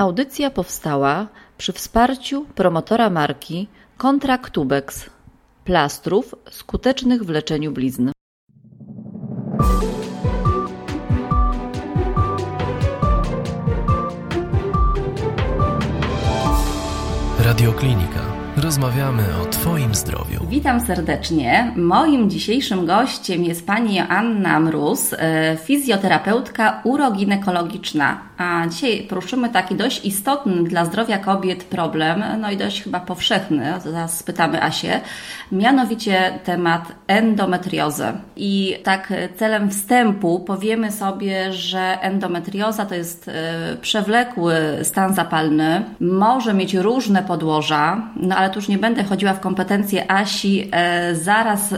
Audycja powstała przy wsparciu promotora marki Kontraktubex plastrów skutecznych w leczeniu blizn. Rozmawiamy o Twoim zdrowiu. Witam serdecznie. Moim dzisiejszym gościem jest pani Joanna Mróz, e, fizjoterapeutka uroginekologiczna. A dzisiaj poruszymy taki dość istotny dla zdrowia kobiet problem, no i dość chyba powszechny, zaraz spytamy Asię, mianowicie temat endometriozy. I tak celem wstępu powiemy sobie, że endometrioza to jest e, przewlekły stan zapalny, może mieć różne podłoża, no ale tu już nie będę chodziła w kompetencje Asi. E, zaraz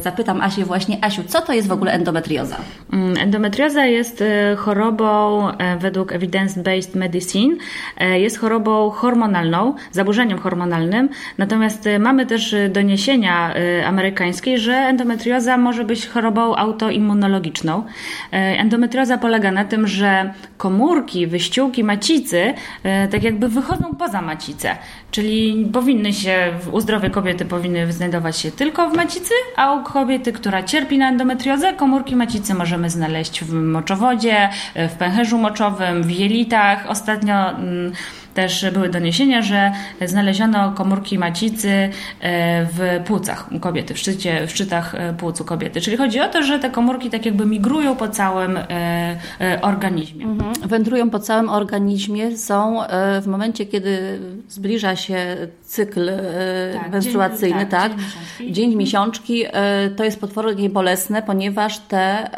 zapytam Asię właśnie, Asiu, co to jest w ogóle endometrioza? Mm, endometrioza jest chorobą we według Evidence-Based Medicine e, jest chorobą hormonalną, zaburzeniem hormonalnym. Natomiast e, mamy też e, doniesienia amerykańskie, że endometrioza może być chorobą autoimmunologiczną. Endometrioza polega na tym, że komórki, wyściółki macicy tak jakby wychodzą poza macicę, czyli powinny się, u zdrowej kobiety powinny znajdować się tylko w macicy, a u kobiety, która cierpi na endometriozę, komórki macicy możemy znaleźć w moczowodzie, w pęcherzu moczowym, w jelitach. Ostatnio mm, też były doniesienia, że znaleziono komórki macicy e, w płucach u kobiety, w, szczycie, w szczytach e, płuc u kobiety. Czyli chodzi o to, że te komórki tak jakby migrują po całym e, organizmie. Mhm. Wędrują po całym organizmie, są w momencie, kiedy zbliża się cykl tak, menstruacyjny, dzień, tak, tak? Dzień miesiączki, dzień miesiączki to jest potwornie bolesne, ponieważ te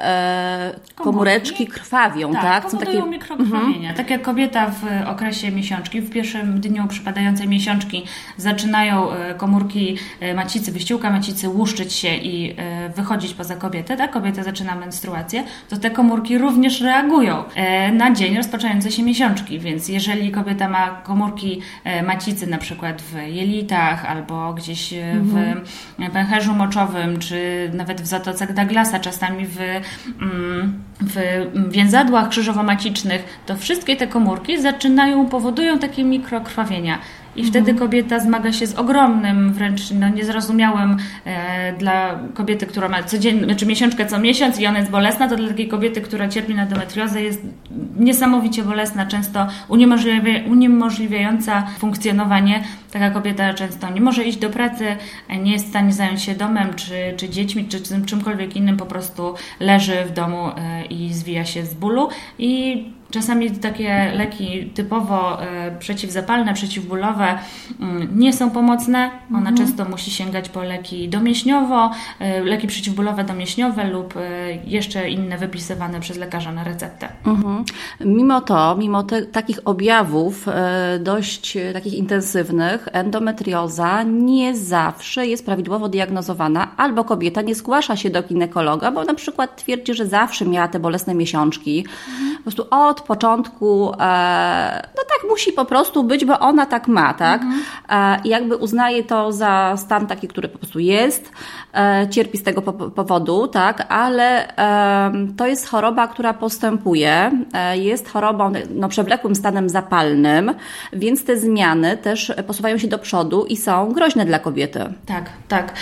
komóreczki krwawią, tak? tak? Są takie mikrokrwawienia. Mhm. Tak jak kobieta w okresie miesiączki miesiączki. W pierwszym dniu przypadającej miesiączki zaczynają e, komórki e, macicy, wyściółka macicy łuszczyć się i e, wychodzić poza kobietę, tak? Kobieta zaczyna menstruację, to te komórki również reagują na dzień rozpoczynającej się miesiączki, więc jeżeli kobieta ma komórki macicy na przykład w jelitach albo gdzieś w mhm. pęcherzu moczowym, czy nawet w zatocach Douglasa, czasami w, mm, w więzadłach krzyżowo-macicznych, to wszystkie te komórki zaczynają, powodują takie mikrokrwawienia. I mhm. wtedy kobieta zmaga się z ogromnym, wręcz no, niezrozumiałym e, dla kobiety, która ma codziennie, znaczy miesiączkę co miesiąc i ona jest bolesna, to dla takiej kobiety, która cierpi na endometriozę jest niesamowicie bolesna, często uniemożliwia, uniemożliwiająca funkcjonowanie. Taka kobieta często nie może iść do pracy, nie jest w stanie zająć się domem, czy, czy dziećmi, czy czymkolwiek innym, po prostu leży w domu e, i zwija się z bólu. I Czasami takie leki typowo e, przeciwzapalne, przeciwbólowe mm, nie są pomocne. Ona mhm. często musi sięgać po leki domięśniowo, e, leki przeciwbólowe domięśniowe lub jeszcze inne wypisywane przez lekarza na receptę. Mhm. Mimo to, mimo te, takich objawów dość takich intensywnych, endometrioza nie zawsze jest prawidłowo diagnozowana, albo kobieta nie zgłasza się do ginekologa, bo na przykład twierdzi, że zawsze miała te bolesne miesiączki. Mhm. Po prostu od początku, e, no tak musi po prostu być, bo ona tak ma, tak? Mhm. E, I jakby uznaje to za stan taki, który po prostu jest, e, cierpi z tego powodu, tak? Ale to jest choroba, która postępuje, jest chorobą, no, przewlekłym stanem zapalnym, więc te zmiany też posuwają się do przodu i są groźne dla kobiety. Tak, tak.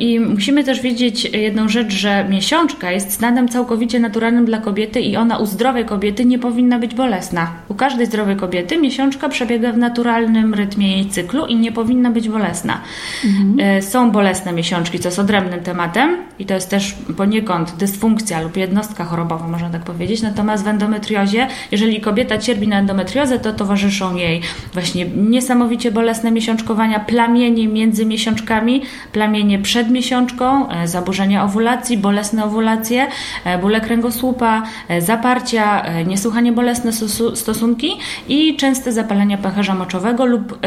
I musimy też wiedzieć jedną rzecz, że miesiączka jest stanem całkowicie naturalnym dla kobiety i ona u zdrowej kobiety nie nie powinna być bolesna. U każdej zdrowej kobiety miesiączka przebiega w naturalnym rytmie jej cyklu i nie powinna być bolesna. Mhm. E, są bolesne miesiączki, co jest odrębnym tematem i to jest też poniekąd dysfunkcja lub jednostka chorobowa, można tak powiedzieć. Natomiast w endometriozie, jeżeli kobieta cierpi na endometriozę, to towarzyszą jej właśnie niesamowicie bolesne miesiączkowania, plamienie między miesiączkami, plamienie przed miesiączką, e, zaburzenia owulacji, bolesne owulacje, e, bóle kręgosłupa, zaparcia, niesłuchanie niesłychanie bolesne stosunki i częste zapalenie pęcherza moczowego lub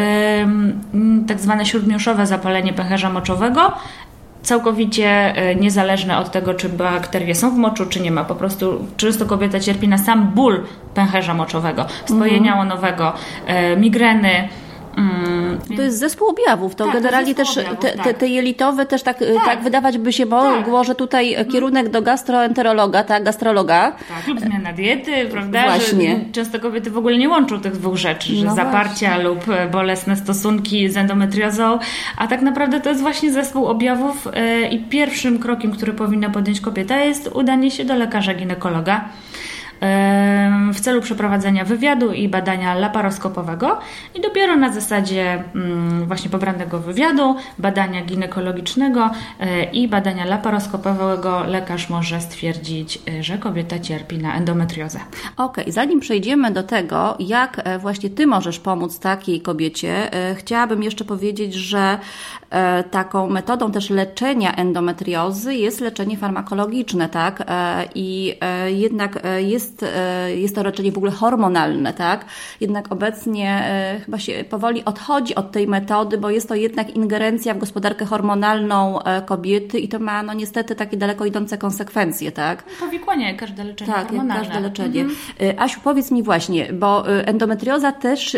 tak zwane śródmiuszowe zapalenie pęcherza moczowego, całkowicie e, niezależne od tego, czy bakterie są w moczu, czy nie ma. Po prostu często kobieta cierpi na sam ból pęcherza moczowego, spojenia łonowego, e, migreny, Mm, to jest zespół objawów. To tak, generalnie to też objawów, te, tak. te, te jelitowe też tak, tak. tak wydawać by się mogło, że tutaj Mhm. kierunek do gastroenterologa, tak, gastrologa. Tak, lub zmiana diety, prawda? Właśnie. Że często kobiety w ogóle nie łączą tych dwóch rzeczy, że No zaparcia lub e, bolesne stosunki z endometriozą, a tak naprawdę to jest właśnie zespół objawów i pierwszym krokiem, który powinna podjąć kobieta jest udanie się do lekarza ginekologa w celu przeprowadzenia wywiadu i badania laparoskopowego i dopiero na zasadzie mm, właśnie pobranego wywiadu, badania ginekologicznego e, i badania laparoskopowego lekarz może stwierdzić, e, że kobieta cierpi na endometriozę. Okej, zanim przejdziemy do tego, jak e, właśnie Ty możesz pomóc takiej kobiecie, chciałabym jeszcze powiedzieć, że taką metodą też leczenia endometriozy jest leczenie farmakologiczne, tak? I jednak e, jest, e, jest to leczenie w ogóle hormonalne, tak? Jednak obecnie e, chyba się powoli odchodzi od tej metody, bo jest to jednak ingerencja w gospodarkę hormonalną e, kobiety i to ma no niestety takie daleko idące konsekwencje, tak? Powikłanie, jak każde leczenie Tak, hormonalne. każde leczenie. Y, Asiu, powiedz mi właśnie, bo endometrioza też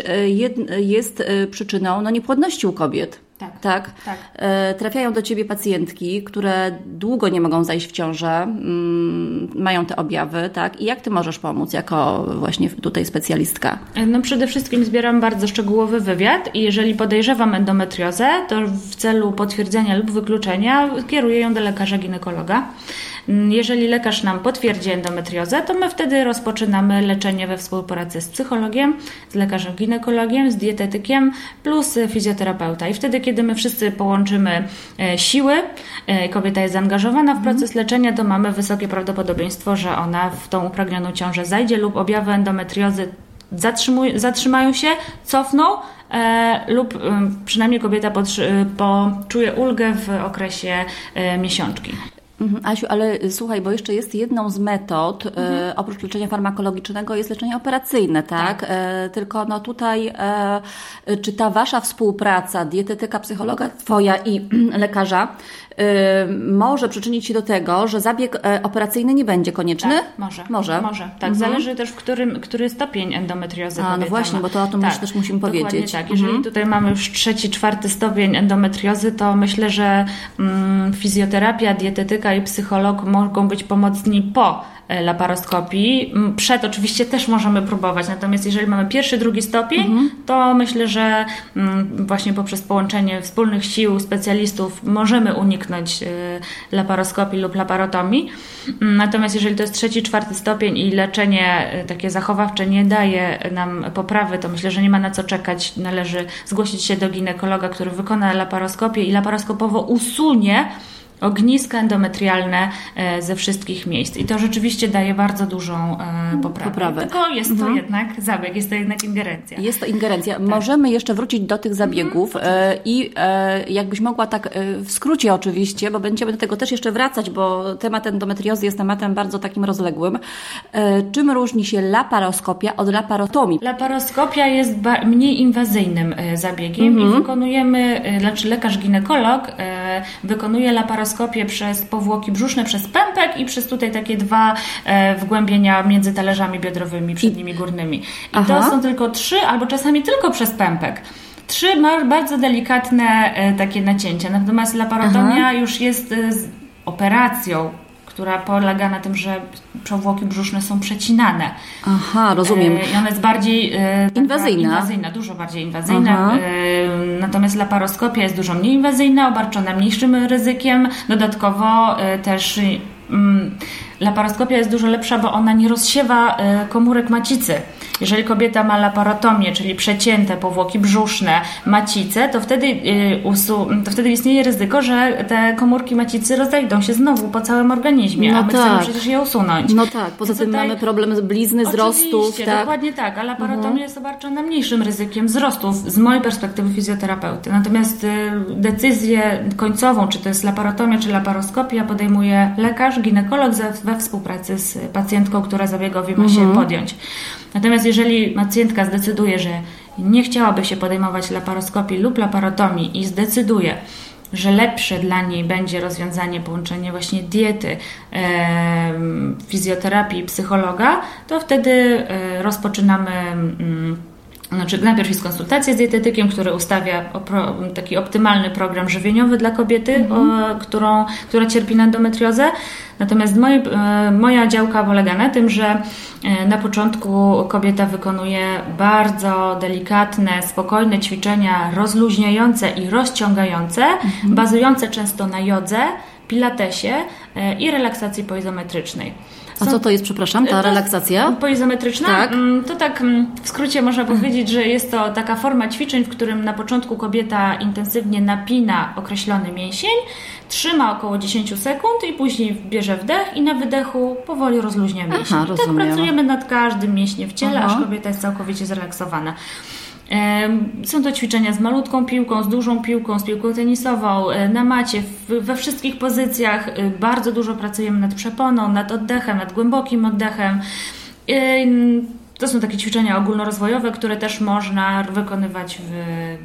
jest przyczyną no, niepłodności u kobiet. Tak, Tak? tak. E, Trafiają do Ciebie pacjentki, które długo nie mogą zajść w ciążę, mm, mają te objawy, tak? I jak Ty możesz pomóc jako właśnie tutaj specjalistka? No przede wszystkim zbieram bardzo szczegółowy wywiad i jeżeli podejrzewam endometriozę, to w celu potwierdzenia lub wykluczenia kieruję ją do lekarza ginekologa. Jeżeli lekarz nam potwierdzi endometriozę, to my wtedy rozpoczynamy leczenie we współpracy z psychologiem, z lekarzem ginekologiem, z dietetykiem plus fizjoterapeuta. I wtedy, kiedy my wszyscy połączymy e, siły, e, kobieta jest zaangażowana w proces leczenia, to mamy wysokie prawdopodobieństwo, że ona w tą upragnioną ciążę zajdzie lub objawy endometriozy zatrzymuj, zatrzymają się, cofną e, lub e, przynajmniej kobieta e, poczuje ulgę w okresie miesiączki. Mhm, Asiu, ale y, słuchaj, bo jeszcze jest jedną z metod, e, oprócz leczenia farmakologicznego, jest leczenie operacyjne, tak? E, tylko no tutaj, e, czy ta Wasza współpraca, dietetyka, psychologa Twoja i lekarza, może przyczynić się do tego, że zabieg e, operacyjny nie będzie konieczny? Tak, może. Może. Może, tak. Zależy też, w którym, który stopień endometriozy A, no właśnie, bo to o tym tak. też- musimy Dokładnie powiedzieć. tak. Jeżeli Mhm. tutaj mamy już trzeci, czwarty stopień endometriozy, to myślę, że mm, fizjoterapia, dietetyka i psycholog mogą być pomocni po laparoskopii. Mm, Przed oczywiście też możemy próbować, natomiast jeżeli mamy pierwszy, drugi stopień, Mhm. to myślę, że właśnie poprzez połączenie wspólnych sił specjalistów możemy uniknąć e, laparoskopii lub laparotomii. Natomiast jeżeli to jest trzeci, czwarty stopień i leczenie e, takie zachowawcze nie daje nam poprawy, to myślę, że nie ma na co czekać. Należy zgłosić się do ginekologa, który wykona laparoskopię i laparoskopowo usunie ogniska endometrialne e, ze wszystkich miejsc. I to rzeczywiście daje bardzo dużą e, poprawę. Poprawę. Tylko jest to jednak zabieg, jest to jednak ingerencja. Jest to ingerencja. Tak. Możemy jeszcze wrócić do tych zabiegów Mhm, e, i jakbyś mogła tak w skrócie oczywiście, bo będziemy do tego też jeszcze wracać, bo temat endometriozy jest tematem bardzo takim rozległym. Czym różni się laparoskopia od laparotomii? Laparoskopia jest mniej inwazyjnym zabiegiem i wykonujemy, znaczy lekarz ginekolog wykonuje laparoskopię przez powłoki brzuszne, przez pępek i przez tutaj takie dwa e, wgłębienia między talerzami biodrowymi, przednimi, górnymi. I Aha. to są tylko trzy, albo czasami tylko przez pępek. Trzy ma bardzo delikatne e, takie nacięcia, natomiast laparotomia już jest e, z operacją, która polega na tym, że powłoki brzuszne są przecinane. Aha, rozumiem. E, I ona jest bardziej e, Inwazyjna. inwazyjna, dużo bardziej inwazyjna. Aha. E, natomiast laparoskopia jest dużo mniej inwazyjna, obarczona mniejszym ryzykiem. Dodatkowo też mm, laparoskopia jest dużo lepsza, bo ona nie rozsiewa komórek macicy. Jeżeli kobieta ma laparotomię, czyli przecięte powłoki brzuszne, macicę, to wtedy, usu- to wtedy istnieje ryzyko, że te komórki macicy rozejdą się znowu po całym organizmie, No a my tak. chcemy przecież je usunąć. No tak, poza tym tutaj- mamy problem z blizny, wzrostów. Tak? dokładnie tak, a laparotomia jest obarczona mniejszym ryzykiem wzrostów z mojej perspektywy fizjoterapeuty. Natomiast y, decyzję końcową, czy to jest laparotomia, czy laparoskopia, podejmuje lekarz, ginekolog we współpracy z pacjentką, która zabiegowi ma się podjąć. Natomiast jeżeli pacjentka zdecyduje, że nie chciałaby się podejmować laparoskopii lub laparotomii i zdecyduje, że lepsze dla niej będzie rozwiązanie połączenie właśnie diety, fizjoterapii i psychologa, to wtedy e, rozpoczynamy mm, Znaczy, najpierw jest konsultacja z dietetykiem, który ustawia taki optymalny program żywieniowy dla kobiety, mhm. którą, która cierpi na endometriozę. Natomiast moje, moja działka polega na tym, że e, na początku kobieta wykonuje bardzo delikatne, spokojne ćwiczenia rozluźniające i rozciągające, mhm. bazujące często na jodze, pilatesie e, i relaksacji poizometrycznej. A co to jest, przepraszam, ta relaksacja? Poizometryczna? Tak. Mm, to tak mm, w skrócie można powiedzieć, że jest to taka forma ćwiczeń, w którym na początku kobieta intensywnie napina określony mięsień, trzyma około 10 sekund i później bierze wdech i na wydechu powoli rozluźnia mięsień. Aha, tak pracujemy nad każdym mięśniem w ciele, Aha. aż kobieta jest całkowicie zrelaksowana. Są to ćwiczenia z malutką piłką, z dużą piłką, z piłką tenisową, e, na macie, we wszystkich pozycjach. E, bardzo dużo pracujemy nad przeponą, nad oddechem, nad głębokim oddechem. To są takie ćwiczenia ogólnorozwojowe, które też można wykonywać w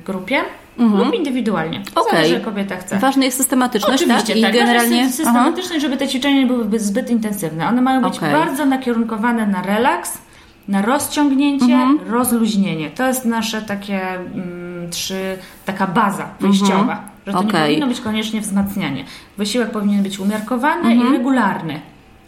grupie. Mhm. lub indywidualnie. Okay. Zależy, kobieta chce. Ważna jest systematyczność, Oczywiście, tak? I tak. generalnie... systematyczność, żeby te ćwiczenia nie były zbyt intensywne. One mają być okay. bardzo nakierunkowane na relaks, na rozciągnięcie, mhm. rozluźnienie. To jest nasze takie mm, trzy, taka baza wyjściowa. Mhm. Że to okay. nie powinno być koniecznie wzmacnianie. Wysiłek powinien być umiarkowany mhm. i regularny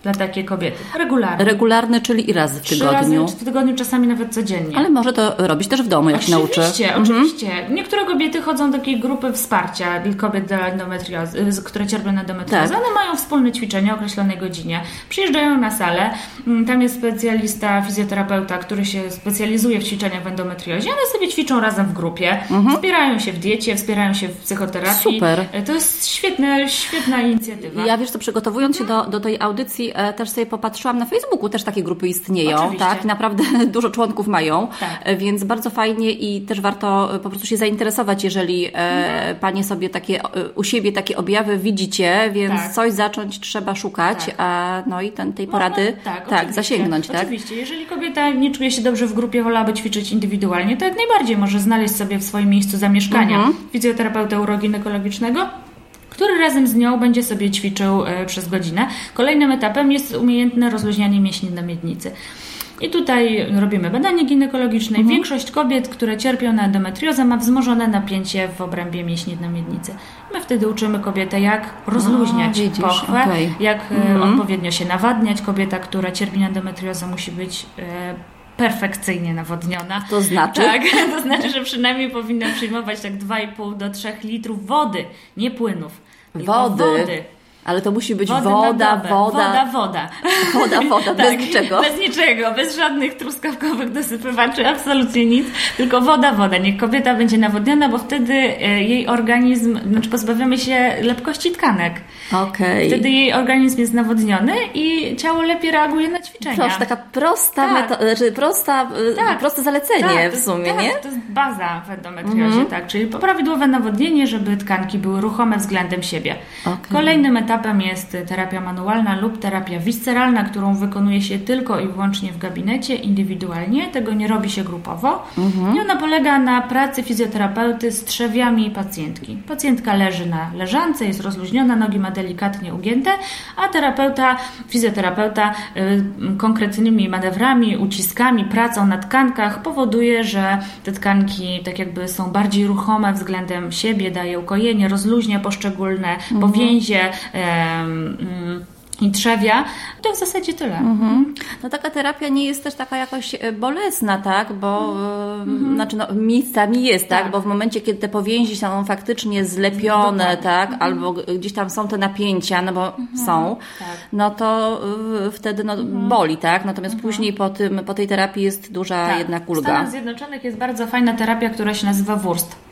dla takiej kobiety. Regularny. Regularny, czyli i raz w tygodniu. Trzy razy w tygodniu, czasami nawet codziennie. Ale może to robić też w domu, jak oczywiście, się nauczy. Oczywiście, mhm. oczywiście. Niektóre kobiety chodzą do takiej grupy wsparcia dla kobiet endometriozy, które cierpią na endometriozę. Tak. One mają wspólne ćwiczenia o określonej godzinie. Przyjeżdżają na salę, mm, tam jest specjalista, fizjoterapeuta, który się specjalizuje w ćwiczeniach w endometriozie. One sobie ćwiczą razem w grupie, mhm. wspierają się w diecie, wspierają się w psychoterapii. Super. To jest świetna, świetna inicjatywa. Ja wiesz co, przygotowując się do, do tej audycji, E, też sobie popatrzyłam na Facebooku, też takie grupy istnieją, Oczywiście. tak? Naprawdę dużo członków mają, tak. E, więc bardzo fajnie i też warto e, po prostu się zainteresować, jeżeli mhm. Panie sobie takie u siebie takie objawy widzicie, więc tak. coś zacząć trzeba szukać, tak. a no i ten, tej porady no, tak, tak zasięgnąć, tak? Oczywiście, jeżeli kobieta nie czuje się dobrze w grupie, wolałaby ćwiczyć indywidualnie, to jak najbardziej może znaleźć sobie w swoim miejscu zamieszkania mhm. fizjoterapeutę uroginekologicznego, który razem z nią będzie sobie ćwiczył e, przez godzinę. Kolejnym etapem jest umiejętne rozluźnianie mięśni na miednicy. I tutaj robimy badanie ginekologiczne. Mhm. Większość kobiet, które cierpią na endometriozę, ma wzmożone napięcie w obrębie mięśni na miednicy. My wtedy uczymy kobietę, jak rozluźniać A, pochwę, okay. jak e, mhm. odpowiednio się nawadniać. Kobieta, która cierpi na endometriozę, musi być e, perfekcyjnie nawodniona. To znaczy? Tak, to znaczy, że przynajmniej powinna przyjmować tak 2,5 do 3 litrów wody, nie płynów. Wody. wody. Ale to musi być Wody woda, woda. Woda, woda. Woda, woda, bez tak, niczego. Bez niczego, bez żadnych truskawkowych dosypywaczy, absolutnie nic. Tylko woda, woda. Niech kobieta będzie nawodniona, bo wtedy e, jej organizm, znaczy pozbawiamy się lepkości tkanek. Okay. Wtedy jej organizm jest nawodniony i ciało lepiej reaguje na ćwiczenia. Proszę, taka prosta tak. metoda, znaczy prosta, e, tak. proste zalecenie tak, w sumie, tak, nie? to jest baza w endometriozie, mm -hmm. tak. Czyli prawidłowe nawodnienie, żeby tkanki były ruchome względem siebie. Okay. Kolejnym etapem etapem jest terapia manualna lub terapia visceralna, którą wykonuje się tylko i wyłącznie w gabinecie, indywidualnie. Tego nie robi się grupowo. Mhm. I ona polega na pracy fizjoterapeuty z trzewiami pacjentki. Pacjentka leży na leżance, jest rozluźniona, nogi ma delikatnie ugięte, a terapeuta, fizjoterapeuta y, konkretnymi manewrami, uciskami, pracą na tkankach powoduje, że te tkanki tak jakby są bardziej ruchome względem siebie, daje ukojenie, rozluźnia poszczególne mhm. powięzie, i trzewia, to w zasadzie tyle. Mhm. No taka terapia nie jest też taka jakoś e, bolesna, tak? Bo mhm. znaczy no, miejscami jest, tak? tak? Bo w momencie, kiedy te powięzi są faktycznie zlepione, Dokładnie. tak? Mhm. Albo gdzieś tam są te napięcia, no bo mhm. są, tak. no to wtedy no, mhm. boli, tak? Natomiast mhm. później po, tym, po tej terapii jest duża tak. jednak ulga. W Stanach Zjednoczonych jest bardzo fajna terapia, która się nazywa Wurst.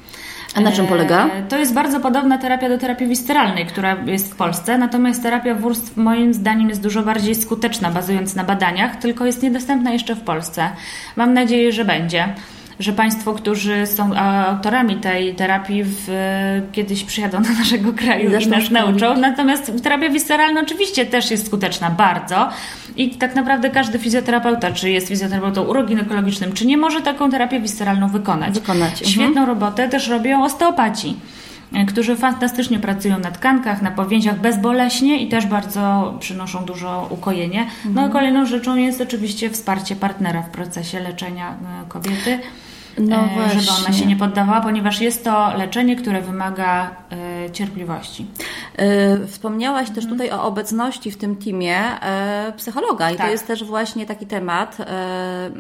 A na czym polega? E, to jest bardzo podobna terapia do terapii wisteralnej, która jest w Polsce, natomiast terapia wurst moim zdaniem jest dużo bardziej skuteczna, bazując na badaniach, tylko jest niedostępna jeszcze w Polsce. Mam nadzieję, że będzie że Państwo, którzy są autorami tej terapii, w, kiedyś przyjadą do naszego kraju i, i nas nauczą. Natomiast terapia visceralna oczywiście też jest skuteczna bardzo. I tak naprawdę każdy fizjoterapeuta, czy jest fizjoterapeutą uroginekologicznym, czy nie może taką terapię visceralną wykonać. wykonać. Mhm. Świetną mhm. robotę też robią osteopaci którzy fantastycznie pracują na tkankach, na powięziach bezboleśnie i też bardzo przynoszą dużo ukojenie. No i mhm. kolejną rzeczą jest oczywiście wsparcie partnera w procesie leczenia e, kobiety. No e, żeby ona się nie poddawała, ponieważ jest to leczenie, które wymaga e, cierpliwości. Y, Wspomniałaś też tutaj o obecności w tym teamie e, psychologa i to Tak. jest też właśnie taki temat e,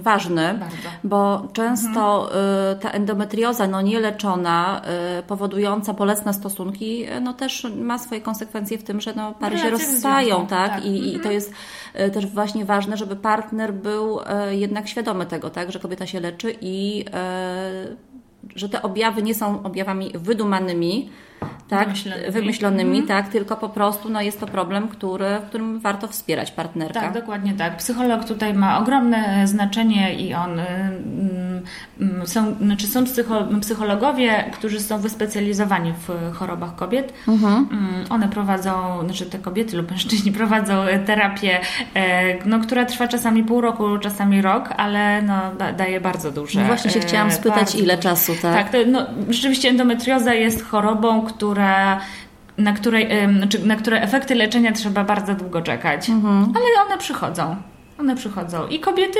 ważny, Bardzo. bo często y, ta endometrioza no nieleczona, powodująca bolesne stosunki, no też ma swoje konsekwencje w tym, że no pary się rozstają, tak? tak. I, I to jest y, też właśnie ważne, żeby partner był jednak świadomy tego, tak? Że kobieta się leczy i y, że te objawy nie są objawami wydumanymi, tak, Wymyślonymi. wymyślonymi, tak, tylko po prostu no, jest to problem, który, w którym warto wspierać partnerka. Tak, dokładnie tak. Psycholog tutaj ma ogromne znaczenie i on mm, są, znaczy są psycho, psychologowie, którzy są wyspecjalizowani w chorobach kobiet. Mm, One prowadzą, znaczy te kobiety lub mężczyźni prowadzą terapię, e, no, która trwa czasami pół roku, czasami rok, ale no, da, daje bardzo duże. No właśnie się e, chciałam spytać, ile duże. czasu, tak? Tak, to, no, rzeczywiście endometrioza jest chorobą, która na której, znaczy, na które efekty leczenia trzeba bardzo długo czekać. Ale one przychodzą. One przychodzą. I kobiety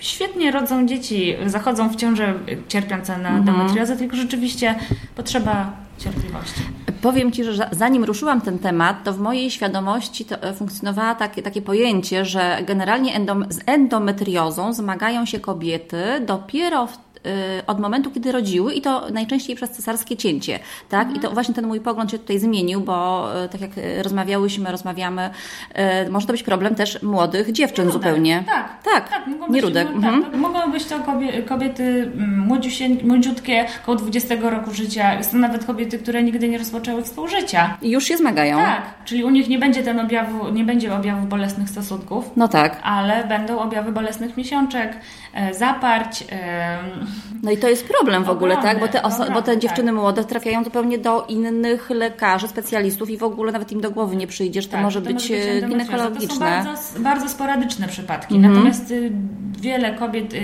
świetnie rodzą dzieci, zachodzą w ciążę cierpiące na endometriozę, tylko rzeczywiście potrzeba cierpliwości. Powiem Ci, że za- zanim ruszyłam ten temat, to w mojej świadomości to e, funkcjonowała takie, takie pojęcie, że generalnie endom, z endometriozą zmagają się kobiety dopiero w, od momentu, kiedy rodziły i to najczęściej przez cesarskie cięcie, tak? I to właśnie ten mój pogląd się tutaj zmienił, bo e, tak jak e, rozmawiałyśmy, rozmawiamy, może to być problem też młodych dziewczyn zupełnie. Tak, tak, tak mogą nie być, rudek. no, Mhm. tak, mogą być to kobie, kobiety mm, młodziutkie, koło 20 roku życia. Są nawet kobiety, które nigdy nie rozpoczęły współżycia. I już się zmagają. Tak, czyli u nich nie będzie ten objawu, nie będzie objawów bolesnych stosunków, No tak. ale będą objawy bolesnych miesiączek, e, zaparć. No i to jest problem w ogóle, Ogromny, tak? Bo te, ogromny, bo te tak. dziewczyny młode trafiają zupełnie do innych lekarzy, specjalistów i w ogóle nawet im do głowy nie przyjdzie, że to tak, może być e, endometrioza. To są ginekologiczne. bardzo, bardzo sporadyczne przypadki. Mhm. Natomiast y, wiele kobiet y,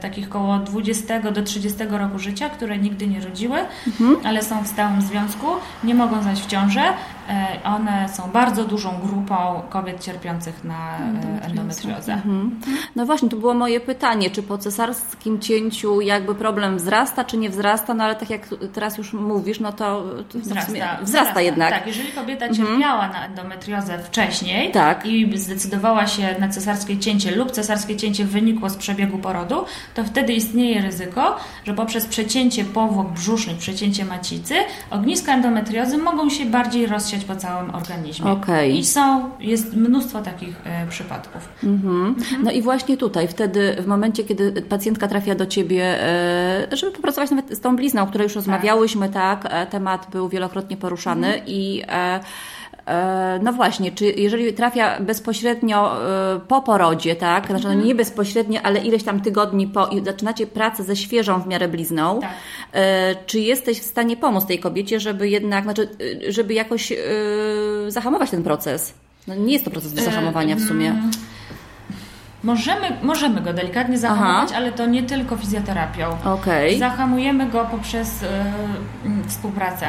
takich koło 20 do 30 roku życia, które nigdy nie rodziły, Mhm. ale są w stałym związku, nie mogą zajść w ciążę. E, One są bardzo dużą grupą kobiet cierpiących na e, endometriozę. Mhm. No właśnie, to było moje pytanie, czy po cesarskim cięciu jakby problem wzrasta, czy nie wzrasta, no ale tak jak teraz już mówisz, no to, to Wzrasta, sumie wzrasta jednak. Mhm. Tak, jeżeli kobieta cierpiała na endometriozę wcześniej Tak. i zdecydowała się na cesarskie cięcie lub cesarskie cięcie wynikło z przebiegu porodu, to wtedy istnieje ryzyko, że poprzez przecięcie powłok brzusznych, przecięcie macicy, ogniska endometriozy mogą się bardziej po całym organizmie. Okej. I są, jest mnóstwo takich e, przypadków. No i właśnie tutaj, wtedy w momencie, kiedy pacjentka trafia do Ciebie, e, żeby popracować nawet z tą blizną, o której już rozmawiałyśmy, tak, e, temat był wielokrotnie poruszany Mhm. i no właśnie, czy jeżeli trafia bezpośrednio e, po porodzie, tak, znaczy no Mhm. nie bezpośrednio, ale ileś tam tygodni po i zaczynacie pracę ze świeżą w miarę blizną, Tak. e, czy jesteś w stanie pomóc tej kobiecie, żeby jednak, znaczy, e, żeby jakoś e, zahamować ten proces? No nie jest to proces do zahamowania w sumie. mm, Możemy, możemy go delikatnie zahamować, ale to nie tylko fizjoterapią. Okej. Zahamujemy go poprzez y, współpracę.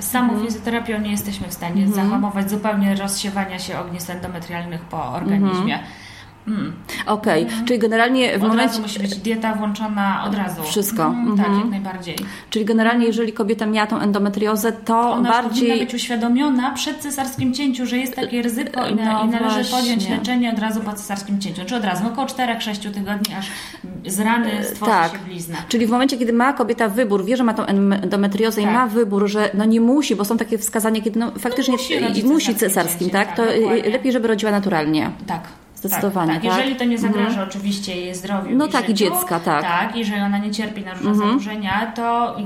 Samą Mhm. fizjoterapią nie jesteśmy w stanie zahamować zupełnie rozsiewania się ognisk endometrialnych po organizmie. Mm. Okej, czyli generalnie w Od momencie, razu musi być dieta włączona od razu. Wszystko. Mm, Tak, Mhm. jak najbardziej. czyli generalnie jeżeli kobieta miała tą endometriozę, to Ona bardziej być uświadomiona przed cesarskim cięciu, że jest takie ryzyko i, na, No i należy właśnie. podjąć leczenie od razu po cesarskim cięciu. Czy od razu, no około 4-6 tygodni, aż z rany stworzy tak. się blizna. Czyli w momencie, kiedy ma kobieta wybór, wie, że ma tą endometriozę Tak. i ma wybór, że no nie musi, bo są takie wskazania, kiedy no faktycznie musi rodzić musi cesarskim cesarskim, tak? tak, To y, dokładnie. lepiej, żeby rodziła naturalnie. Tak. Zdecydowanie, tak, tak. tak? Jeżeli to nie zagraża oczywiście jej zdrowiu No i tak, i życiu, dziecka, tak. Mhm. Tak, jeżeli ona nie cierpi na różne zaburzenia, to e,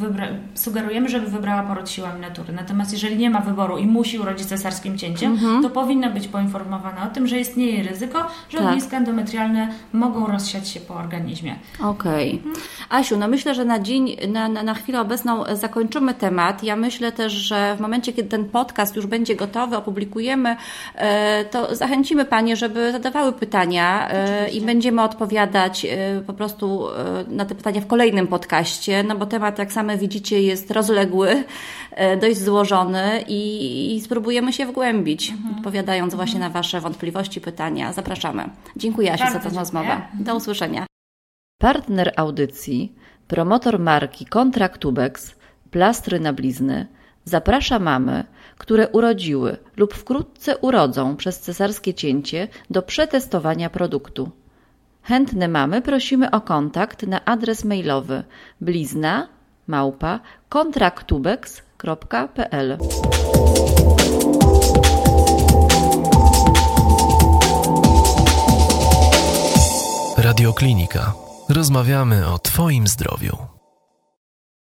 wybra- sugerujemy, żeby wybrała poród siłami natury. Natomiast jeżeli nie ma wyboru i musi urodzić cesarskim cięciem, Mhm. to powinna być poinformowana o tym, że istnieje ryzyko, że Tak. ogniska endometrialne mogą rozsiać się po organizmie. Okej. Mhm. Asiu, no myślę, że na dzień, na, na, na chwilę obecną zakończymy temat. Ja myślę też, że w momencie, kiedy ten podcast już będzie gotowy, opublikujemy, e, to zachęcimy Panie, żeby zadawały pytania e, i będziemy odpowiadać e, po prostu e, na te pytania w kolejnym podcaście, no bo temat, jak same widzicie, jest rozległy, dość złożony i, i spróbujemy się wgłębić, odpowiadając właśnie na Wasze wątpliwości, pytania. Zapraszamy. Dziękuję Asiu za tę rozmowę. Do usłyszenia. Partner audycji, promotor marki Contractubex, plastry na blizny, zaprasza mamy, które urodziły lub wkrótce urodzą przez cesarskie cięcie do przetestowania produktu. Chętne mamy prosimy o kontakt na adres mailowy blizna małpa contractubex.pl Radioklinika. Rozmawiamy o Twoim zdrowiu.